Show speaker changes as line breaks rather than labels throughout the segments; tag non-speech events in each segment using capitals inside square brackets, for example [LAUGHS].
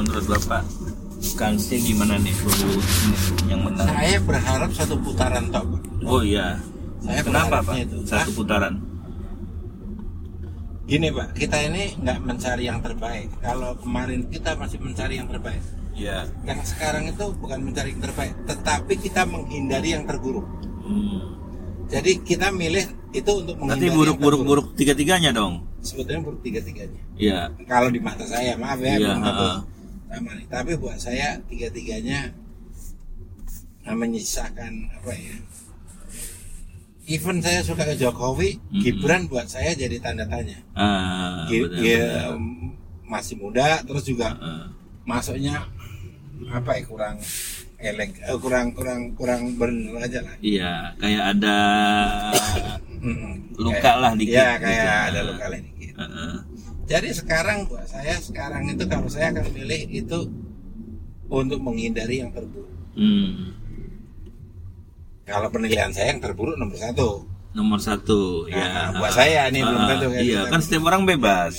menurut bapak kansnya gimana nih ini yang menang
Saya berharap satu putaran tok. Pak.
oh iya
Saya
kenapa pak
itu.
satu putaran
Gini Pak, kita ini nggak mencari yang terbaik. Kalau kemarin kita masih mencari yang terbaik.
ya
Yang sekarang itu bukan mencari yang terbaik, tetapi kita menghindari yang terburuk.
hmm.
Jadi kita milih itu untuk menghindari
buruk
yang
buruk
terburuk.
buruk tiga tiganya dong
Sebetulnya buruk tiga-tiganya.
ya
Kalau di mata saya, maaf ya,
Iya, ha-ha.
Sama nih. Tapi buat saya tiga-tiganya nah, menyisakan apa ya? Even saya suka ke Jokowi,
Mm-mm.
Gibran buat saya jadi tanda tanya.
ah
Gi-
benar,
ya,
benar.
masih muda, terus juga
Ah,
masuknya apa ya kurang elek, eh, kurang kurang kurang benar aja lah.
iya kayak ada luka
Kayak-
lah dikit
Ya kayak
gitu.
ada luka lah dikit.
Ah, ah.
Jadi sekarang buat saya sekarang itu kalau saya akan pilih itu untuk menghindari yang terburuk.
Hmm.
Kalau penilaian saya yang terburuk nomor satu.
nomor satu ya
Nah, buat saya nih belum
Ah,
tentu kayak
iya
kita.
kan setiap orang bebas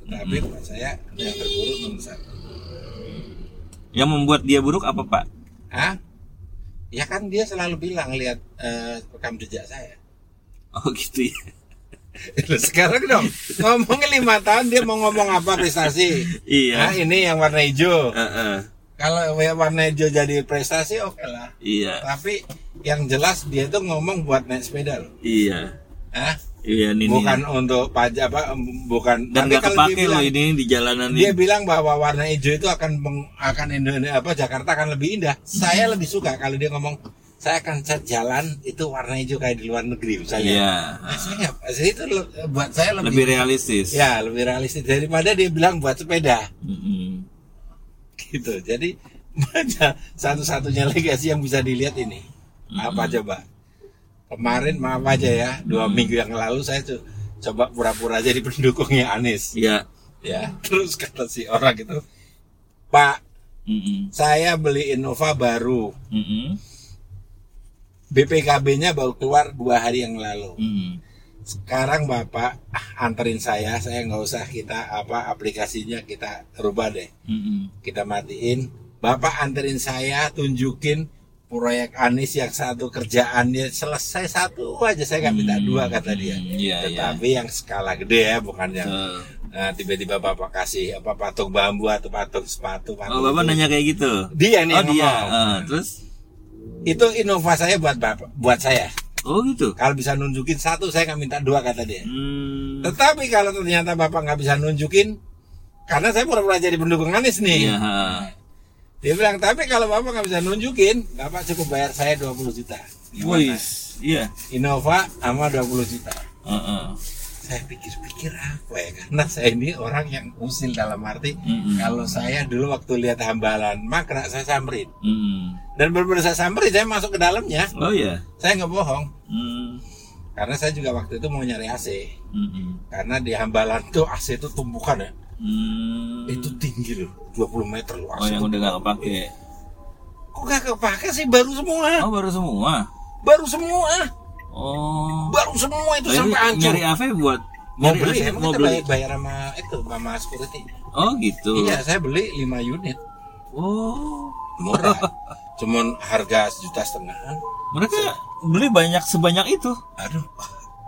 Tetapi buat saya yang terburuk nomor satu.
yang membuat dia buruk apa pak
Hah? Ya kan dia selalu bilang lihat eh, rekam jejak saya.
oh gitu ya
Sekarang dong ngomongin lima tahun dia mau ngomong apa prestasi?
iya
Nah, ini yang warna hijau.
Ah, ah.
Kalau warna hijau jadi prestasi oke lah.
iya
Tapi yang jelas dia tuh ngomong buat naik sepeda loh.
iya
Hah?
iya ini
bukan untuk pajak apa bukan
dan nggak kepake loh ini di jalanan
dia
ini
bilang bahwa warna hijau itu akan meng- akan Indonesia apa Jakarta akan lebih indah saya lebih suka kalau dia ngomong saya akan cat jalan itu warna hijau kayak di luar negeri misalnya.
Iya.
Nah, saya saya itu le- buat saya lebih,
lebih realistis.
Ya lebih realistis. Daripada dia bilang buat sepeda.
Mm-mm.
gitu. Jadi satu-satunya legasi yang bisa dilihat ini. Apa coba? Kemarin maaf aja ya dua minggu yang lalu saya tuh coba pura-pura jadi pendukungnya Anies.
Iya.
Ya [LAUGHS] terus kata si orang itu Pak
Mm-mm.
saya beli Innova baru.
Mm-mm.
BPKB-nya baru keluar dua hari yang lalu
Mm-mm.
sekarang Bapak anterin saya saya nggak usah kita apa aplikasinya kita rubah deh
Mm-mm.
kita matiin Bapak anterin saya tunjukin proyek Anies yang satu kerjaannya selesai satu aja saya nggak minta dua kata dia
Hmm, iya, iya.
tetapi yang skala gede ya bukan yang
Eh,
nah, tiba-tiba bapak kasih apa patung bambu atau patung sepatu patung
oh bapak
itu.
nanya kayak gitu
dia nih
oh dia
ngomong.
Ah, terus
itu inovasi saya buat bapak buat saya
oh gitu
kalau bisa nunjukin satu saya nggak minta dua kata dia
Hmm.
tetapi kalau ternyata bapak nggak bisa nunjukin karena saya pura-pura jadi pendukung Anies nih
Iya. ha.
dia bilang tapi kalau bapak nggak bisa nunjukin bapak cukup bayar saya 20 juta?
Wis, iya.
Innova sama 20 juta
Heeh.
saya pikir-pikir apa ya karena saya ini orang yang usil dalam arti
Mm-mm.
kalau saya dulu waktu lihat hambalan makra saya samperin
Mm.
Dan benar-benar saya samperin saya masuk ke dalamnya
Oh iya.
saya nggak bohong
Mm.
karena saya juga waktu itu mau nyari AC
Mm-mm.
karena di hambalan tuh AC itu tumpukan ya
Mm.
itu tinggi loh 20 meter loh
Oh
AC
yang
itu.
udah gak kepake.
kok gak kepake sih baru semua
Oh baru semua.
baru semua
Oh.
baru semua itu
Oh, ini
sampai hancur
nyari AV buat
mau beli
AC
emang
mau
kita
beli.
bayar, bayar sama itu sama security
Oh gitu.
iya saya beli 5 unit
Oh.
murah [LAUGHS] cuman harga sejuta setengah
Mereka beli banyak sebanyak itu.
aduh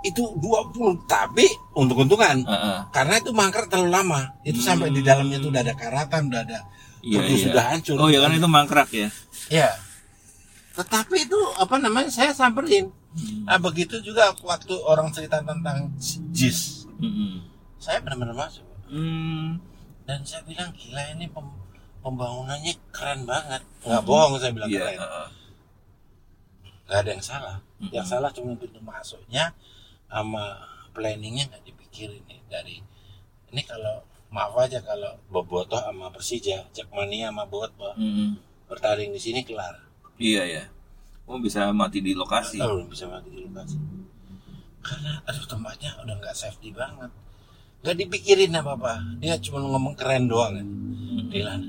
itu 20 tapi untung-untungan
Heeh.
karena itu mangkrak terlalu lama itu sampai di dalamnya tuh udah ada karatan udah ada
Iya, iya.
sudah hancur
Oh ya kan itu mangkrak ya.
ya tetapi itu apa namanya saya samperin
Hmm.
nah begitu juga waktu orang cerita tentang JIS
Mm-mm.
saya benar-benar masuk
Hmm.
dan saya bilang gila ini pem- pembangunannya keren banget. Nggak bohong saya bilang
Iya.
keren. nggak ada yang salah. Yang salah cuma pintu masuknya sama planningnya nggak dipikirin nih. Dari ini kalau maaf aja kalau Bobotoh sama Persija Jakmania sama Bobotoh
Mm-mm.
bertanding di sini kelar.
Iya ya. Oh bisa mati di lokasi.
oh, bisa mati di lokasi. Karena aduh tempatnya udah nggak safety banget. Nggak dipikirin apa apa dia cuma ngomong keren doang kan Dilan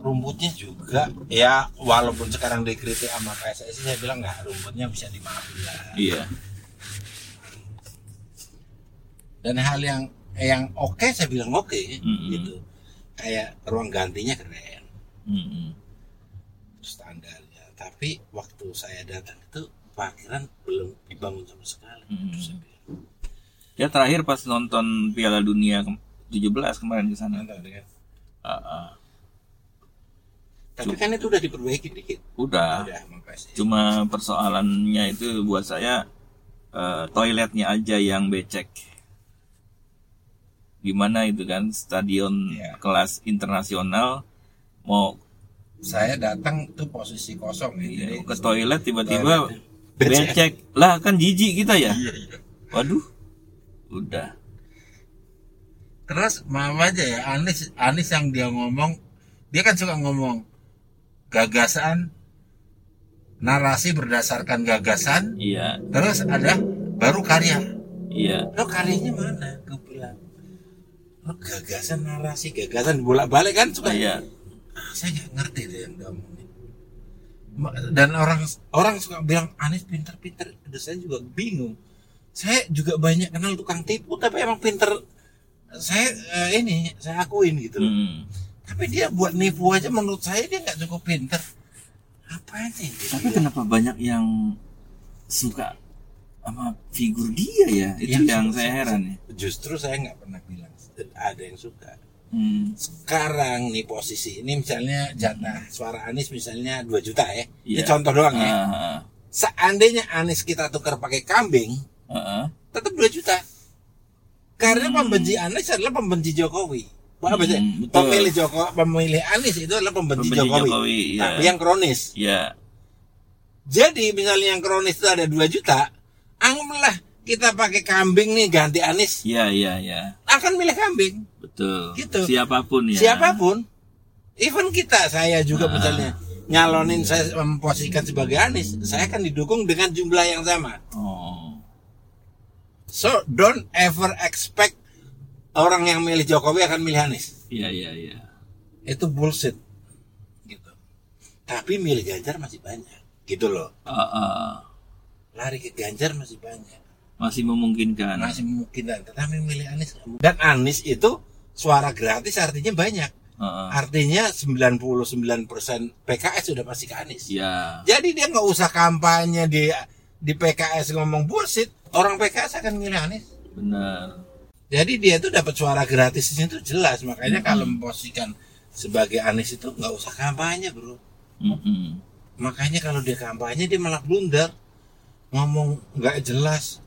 rumputnya juga ya walaupun sekarang dikritik sama PSSI saya bilang nggak rumputnya bisa dimaafin lah
Iya.
dan hal yang yang oke saya bilang oke
Mm-mm.
gitu kayak ruang gantinya keren
Mm-mm.
standarnya tapi waktu saya datang itu parkiran belum dibangun sama sekali
Hmm.
Terus saya bilang,
Ya terakhir pas nonton Piala Dunia ke- 17 kemarin ke sana.
"Nonton, kan?"
Ah, ah.
Tapi kan itu udah diperbaiki dikit
Udah.
udah
Cuma persoalannya itu buat saya eh, toiletnya aja yang becek. Gimana itu kan stadion
Iya.
kelas internasional mau
saya datang tuh posisi kosong ya,
ke toilet tiba-tiba
becek.
becek. Lah kan jijik kita ya.
Iya, iya.
Waduh. Udah.
Terus mama aja ya Anis Anis yang dia ngomong dia kan suka ngomong gagasan narasi berdasarkan gagasan
Iya,
terus ada baru karya.
Iya.
lo karyanya mana? Gue bilang lo gagasan narasi gagasan bolak balik kan? Suka.
Iya.
Ah, saya nggak ngerti deh yang kamu dan orang orang suka bilang Anis pinter-pinter. Saya juga bingung. Saya juga banyak kenal tukang tipu tapi emang pinter. Saya eh, ini saya akuin gitu loh. Tapi dia buat nipu aja menurut saya dia nggak cukup pinter apa sih
Tapi kenapa banyak yang suka sama figur dia ya? Itu
Yang
yang saya heran ya.
justru saya nggak pernah bilang ada yang suka
Hmm.
sekarang nih posisi ini misalnya jatah suara Anies misalnya 2 juta ya ini
Iya.
contoh doang ya
Ah,
seandainya Anies kita tukar pakai kambing
ah, ah.
tetap 2 juta karena pembenci Anies adalah pembenci Jokowi apa sih
Hmm,
pemilih Joko pemilih Anies itu adalah pembenci,
Pembenci
Jokowi,
Jokowi, iya.
tapi yang kronis
Ya,
jadi misalnya yang kronis itu ada 2 juta anggaplah kita pakai kambing nih ganti Anies
ya, ya, ya.
akan milih kambing
Betul.
Gitu.
Siapa pun ya.
siapa pun even kita saya juga
Ah.
misalnya nyalonin saya memposisikan sebagai Anies saya akan didukung dengan jumlah yang sama
Oh.
so don't ever expect orang yang milih Jokowi akan milih Anies
Iya, iya, iya.
itu bullshit gitu tapi milih Ganjar masih banyak gitu loh
Ah, ah.
lari ke Ganjar masih banyak
Masih memungkinkan.
masih mungkin tetapi milih Anies dan Anies itu suara gratis artinya banyak
ah.
artinya 99% PKS sudah pasti ke Anies
Ya,
Jadi dia nggak usah kampanye di di PKS ngomong bullshit, orang PKS akan milih Anies.
benar.
Jadi dia itu dapat suara gratisnya itu jelas. Makanya kalau memposisikan sebagai Anies itu nggak usah kampanye bro.
Mm-mm.
Makanya kalau dia kampanye dia malah blunder, ngomong nggak jelas.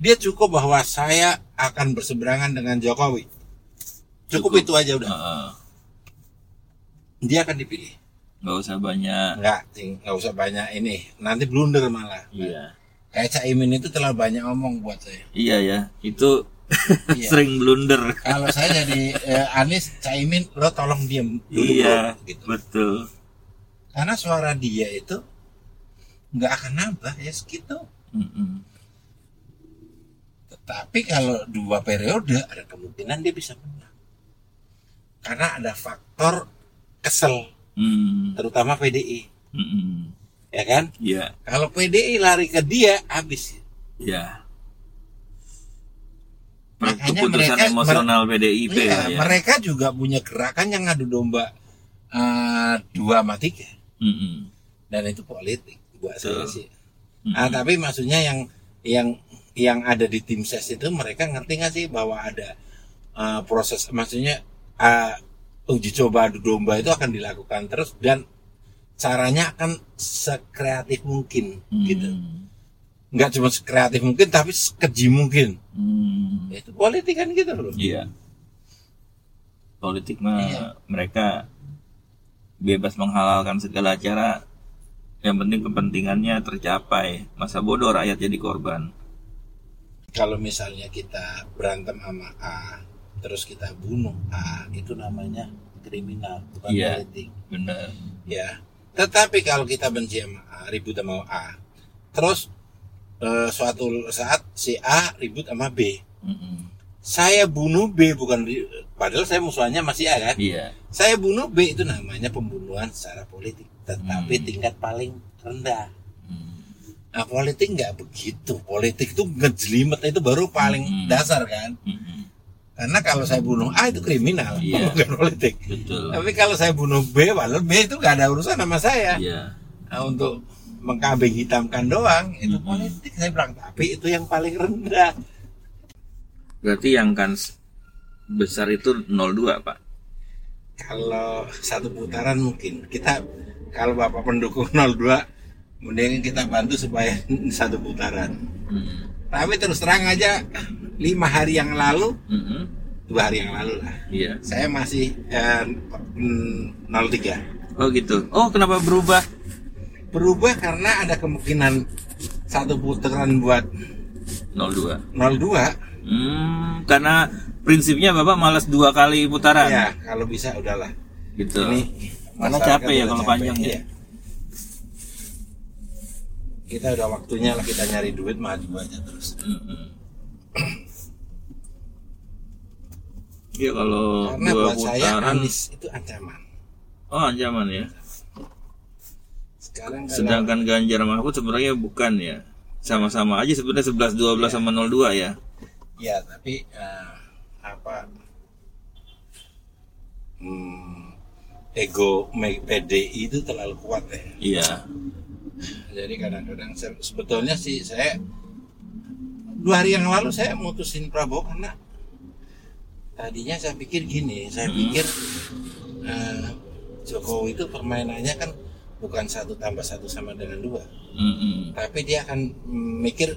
Dia cukup bahwa saya akan berseberangan dengan Jokowi. Cukup,
Cukup.
itu aja udah.
Ah, ah.
Dia akan dipilih.
Nggak usah banyak.
Nggak, nggak usah banyak ini. Nanti blunder malah.
Iya.
Kayak Caimin itu terlalu banyak ngomong buat saya.
Iya ya, itu [LAUGHS]
Iya.
sering blunder.
Kalau saya jadi eh, Anies, Caimin, lo tolong diem dulu
iya,
bro. Gitu.
betul.
Karena suara dia itu nggak akan nambah ya segitu.
Mm-mm.
Tetapi kalau dua periode ada kemungkinan dia bisa menang. Karena ada faktor kesel,
Mm.
terutama PDI,
Mm-mm.
Ya kan?
Iya,
Kalau PDI lari ke dia, habis.
iya.
Makanya mereka-
emosional PDIP
Iya,
ya.
mereka juga punya gerakan yang ngadu domba eh, dua sama tiga.
Mm-mm.
dan itu politik buat saya
Betul.
sih. Ah, tapi maksudnya yang yang yang ada di tim ses itu mereka ngerti nggak sih bahwa ada uh, proses maksudnya uh, uji coba adu domba itu akan dilakukan terus dan caranya akan sekreatif mungkin
Hmm.
gitu. Nggak cuma sekreatif mungkin tapi sekeji mungkin.
Hmm.
Itu politik kan gitu loh.
Iya. Politik mah
Iya.
mereka bebas menghalalkan segala cara. Yang penting kepentingannya tercapai. Masa bodoh rakyat jadi korban.
Kalau misalnya kita berantem sama A terus kita bunuh A itu namanya kriminal bukan
Iya.
politik.
Bener.
ya tetapi kalau kita benci sama A ribut sama A terus eh, suatu saat si A ribut sama B
Mm-mm.
saya bunuh B bukan padahal saya musuhannya masih A kan
Iya.
saya bunuh B itu namanya pembunuhan secara politik tetapi
Hmm.
tingkat paling rendah
Hmm.
nah politik nggak begitu politik itu ngejelimet itu baru paling
Hmm.
dasar kan
Mm-mm.
Karena kalau saya bunuh A itu kriminal,
Iya. [LAUGHS]
bukan politik.
betul
Tapi kalau saya bunuh B, padahal B itu gak ada urusan sama saya.
iya
Nah, untuk mengkambing hitamkan doang itu
Mm-mm.
politik saya bilang tapi itu yang paling rendah
berarti yang kan besar itu 02 pak
kalau satu putaran mungkin kita kalau bapak pendukung 02 mending kita bantu supaya [LAUGHS] satu putaran
Mm.
tapi terus terang aja lima hari yang lalu
Mm-mm.
dua hari yang lalu lah.
Iya.
Saya masih eh, mm, 03
oh gitu. Oh kenapa berubah?
Berubah karena ada kemungkinan satu putaran buat
02
02
Hmm, karena prinsipnya bapak malas dua kali putaran.
Ya kalau bisa udahlah.
Gitu.
Ini
karena capek ya kalau
capek,
panjang ya.
Iya. kita udah waktunya lah kita nyari duit maju aja terus.
Mm-mm. Iya kalau
karena
dua
buat saya
putaran
Anies itu ancaman.
Oh ancaman ya?
Sekarang kalau
sedangkan Ganjar Mahfud sebenarnya bukan ya. Sama-sama aja sebenarnya 11 12
Iya.
sama 02 ya.
Ya tapi eh, apa? Hmm, ego PDI itu terlalu kuat ya.
Iya.
Jadi kadang-kadang se- sebetulnya sih saya dua hari yang lalu saya mutusin Prabowo karena tadinya saya pikir gini saya
Hmm.
pikir eh, Jokowi itu permainannya kan bukan satu tambah satu sama dengan dua
Mm-mm.
tapi dia akan mikir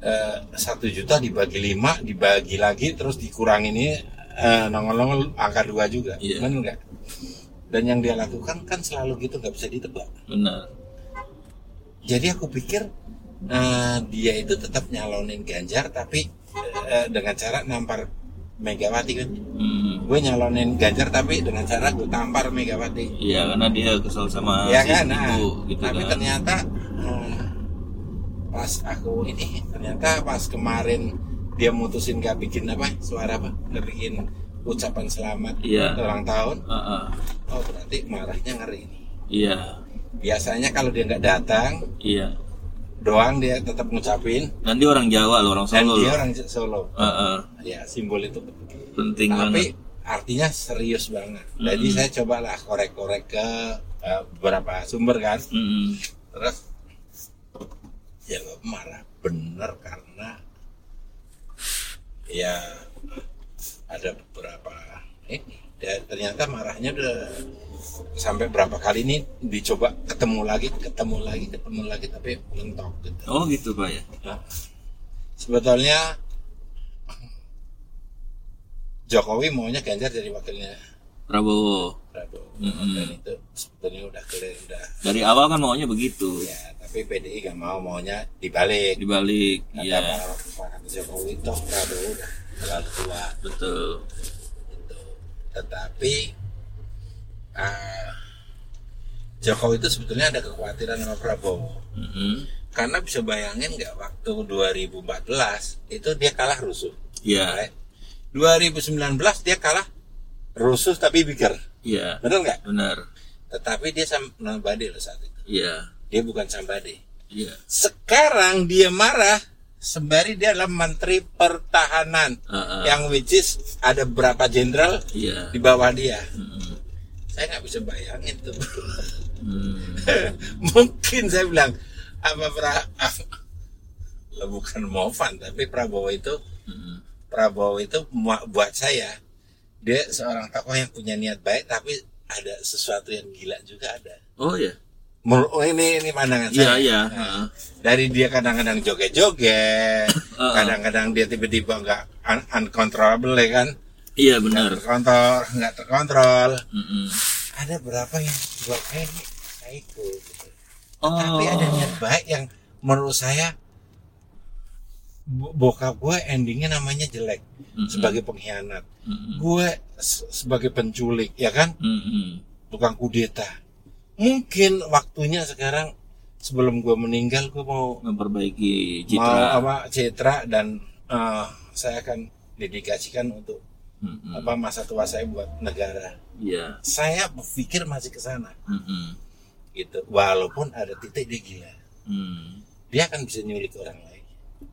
eh, satu juta dibagi lima dibagi lagi terus dikurangi ini eh, nongol-nongol angka dua juga
Iya.
benar nggak dan yang dia lakukan kan selalu gitu nggak bisa ditebak
benar
jadi aku pikir eh, dia itu tetap nyalonin Ganjar tapi eh, dengan cara nampar Megawati kan.
Mm.
gue nyalonin Ganjar tapi dengan cara gue tampar Megawati.
Iya karena dia kesal sama
ya
si
kan? Nah,
gitu
tapi
kan.
ternyata eh, pas aku ini ternyata pas kemarin dia mutusin gak bikin apa suara apa bikin ucapan selamat
Iya.
ulang tahun.
Ah, ah.
oh berarti marahnya ngeri ini.
Iya.
Biasanya kalau dia nggak datang
iya
doang dia tetap ngucapin.
Dan dia orang Jawa loh orang
dan
Solo
dia
loh.
orang Solo.
Ah, ah.
ya simbol itu.
Penting
tapi
banget.
artinya serius banget. Jadi
Mm-mm.
saya cobalah korek-korek ke eh, beberapa sumber kan.
Mm-mm.
terus ya marah. Bener karena ya ada beberapa ini dan ternyata marahnya udah sampai berapa kali ini dicoba ketemu lagi ketemu lagi ketemu lagi tapi mentok gitu
oh gitu pak ya?
Nah, sebetulnya Jokowi maunya Ganjar jadi wakilnya.
Prabowo.
Prabowo.
Mm-mm.
dan itu sebetulnya udah clear udah.
Dari awal kan maunya begitu.
Ya tapi PDI gak mau maunya dibalik.
Dibalik
kata
iya.
Pak Jokowi toh Prabowo udah terlalu tua.
Betul.
Tetapi ah, Jokowi itu sebetulnya ada kekhawatiran sama Prabowo.
Mm-mm.
karena bisa bayangin nggak waktu 2014 itu dia kalah rusuh.
Iya.
Right? 2019 dia kalah rusuh tapi bigger.
Iya.
Benar nggak?
Benar.
Tetapi dia sama nobody loh saat itu.
Iya.
Dia bukan somebody
iya.
Sekarang dia marah sembari dia adalah menteri pertahanan
Ah, ah.
yang which is ada berapa jenderal
iya
di bawah dia
Mm-mm.
saya nggak bisa bayangin tuh
Hmm. [LAUGHS]
mungkin saya bilang apa pra [LAUGHS] apa, bukan Movan tapi Prabowo itu
Mm-mm.
Prabowo itu buat saya dia seorang tokoh yang punya niat baik tapi ada sesuatu yang gila juga ada
oh ya
oh, ini ini pandangan
iya
saya
iya
Nah,
Ah.
dari dia kadang-kadang joget-joget [COUGHS] kadang-kadang dia tiba-tiba nggak un- uncontrollable ya kan
iya
nggak
benar
terkontrol nggak terkontrol
Mm-mm.
ada berapa yang buat kayak ini psycho gitu.
oh
tapi ada niat baik yang menurut saya bo- bokap gue endingnya namanya jelek
Mm-mm.
sebagai pengkhianat
Mm-mm.
gue se- sebagai penculik ya kan
Mm-mm.
tukang kudeta mungkin waktunya sekarang sebelum gue meninggal gue mau
memperbaiki
mau
citra
apa citra dan eh, saya akan dedikasikan untuk
Mm-mm.
apa masa tua saya buat negara
iya
saya berpikir masih ke sana
Mm-mm.
gitu walaupun ada titik dia gila
Mm.
dia akan bisa nyulik orang lain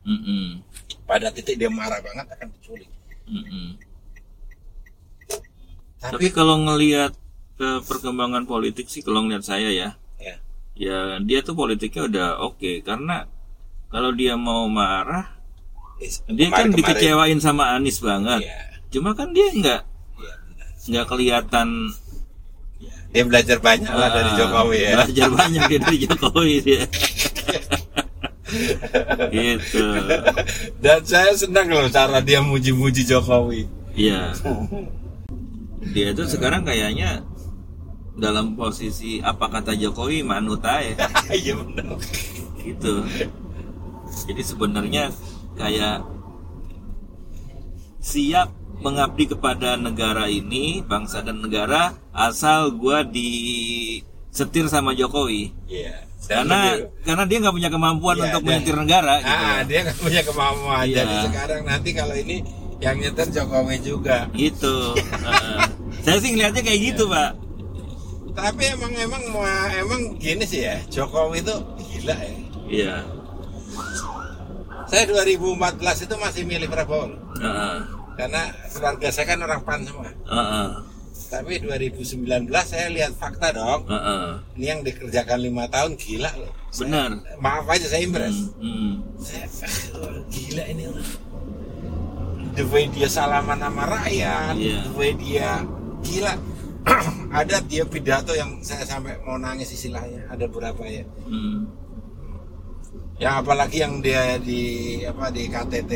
Mm-mm.
pada titik dia marah banget akan diculik
Mm-mm.
Tapi,
Tapi kalau ngelihat ke perkembangan politik sih kalau ngelihat saya ya,
ya,
ya dia tuh politiknya udah oke karena kalau dia mau marah,
is-
dia kan
kemarin-kemarin-
dikecewain sama Anies banget.
Iya,
Cuma kan dia nggak
iya,
nggak kelihatan
Dia belajar banyak lah dari
ah,
Jokowi ya.
Belajar banyak dia dari Jokowi dia. [LAUGHS] gitu.
Dan saya senang loh cara dia muji-muji Jokowi.
Iya. Dia tuh sekarang kayaknya dalam posisi apa kata Jokowi manut aja [LAUGHS]
Iya benar.
gitu. Jadi sebenarnya kayak siap mengabdi kepada negara ini, bangsa dan negara asal gua disetir sama Jokowi.
Iya. Dan
Karena
lebih-
karena dia nggak punya kemampuan
Iya,
untuk menyetir negara gitu.
ah,
loh.
dia nggak punya kemampuan.
Iya.
Jadi sekarang nanti kalau ini yang nyetir Jokowi juga.
Gitu. Heeh. [LAUGHS] Saya sih ngelihatnya kayak gitu, Pak.
Tapi emang emang ma- emang gini sih ya, Jokowi itu gila ya.
Iya.
Saya 2014 itu masih milih Prabowo.
Heeh.
Karena keluarga saya kan orang PAN semua.
Heeh.
Tapi 2019 saya lihat fakta dong.
Heeh.
Ini yang dikerjakan lima tahun gila loh. Saya-
Benar.
maaf aja saya impress.
Hmm.
Saya "Ah, gila ini. The way dia salaman sama rakyat,
Iya.
the way dia gila. [CLEARS THROAT] ada dia pidato yang saya sampai mau nangis istilahnya. Ada berapa ya?
Hmm.
Yang apalagi yang dia di apa di KTT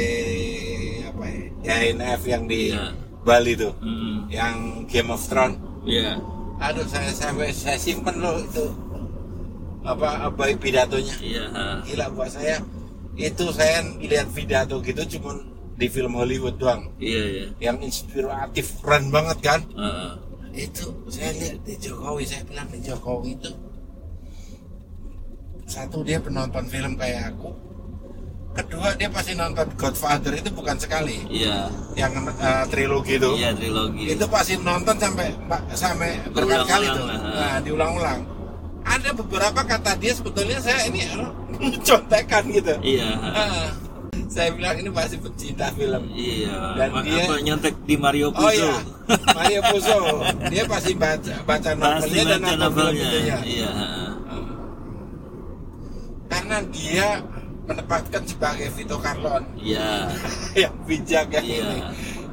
apa ya? INF yang di
Iya.
Bali tuh.
Hmm.
Yang Game of Thrones.
Iya.
Aduh saya sampai saya simpen loh itu apa apa pidatonya.
Iya. ha.
Gila buat saya itu saya lihat pidato gitu cuman di film Hollywood doang
Iya, iya.
yang inspiratif keren banget kan
Heeh.
Itu saya lihat di Jokowi saya bilang di Jokowi itu. Satu dia penonton film kayak aku. Kedua dia pasti nonton Godfather itu bukan sekali.
Iya.
yang eh, trilogi itu.
Iya, trilogi.
itu pasti nonton sampai sampai berkali-kali tuh.
Berulang-ulang,
nah diulang-ulang. Ada beberapa kata dia sebetulnya saya ini eh, [LAUGHS] contekan gitu.
Iya.
Saya bilang ini pasti pecinta film
Iya.
Dan
Ma-
dia-
apa nyontek di Mario Puzo?
Oh iya, Mario Puzo. Dia pasti baca baca novelnya dan
baca
nonton film
novelnya.
itunya.
Iya.
Karena dia menempatkan sebagai Vito Carlon
Iya. [LAUGHS]
yang bijak yang
Iya.
ini.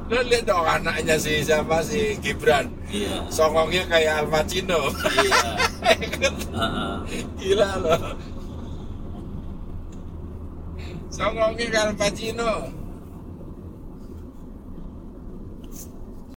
Lo lihat dong anaknya si siapa si Gibran.
Iya.
Songongnya kayak Al Pacino.
Iya. [LAUGHS]
Gila loh. Songongnya kayak Al Pacino.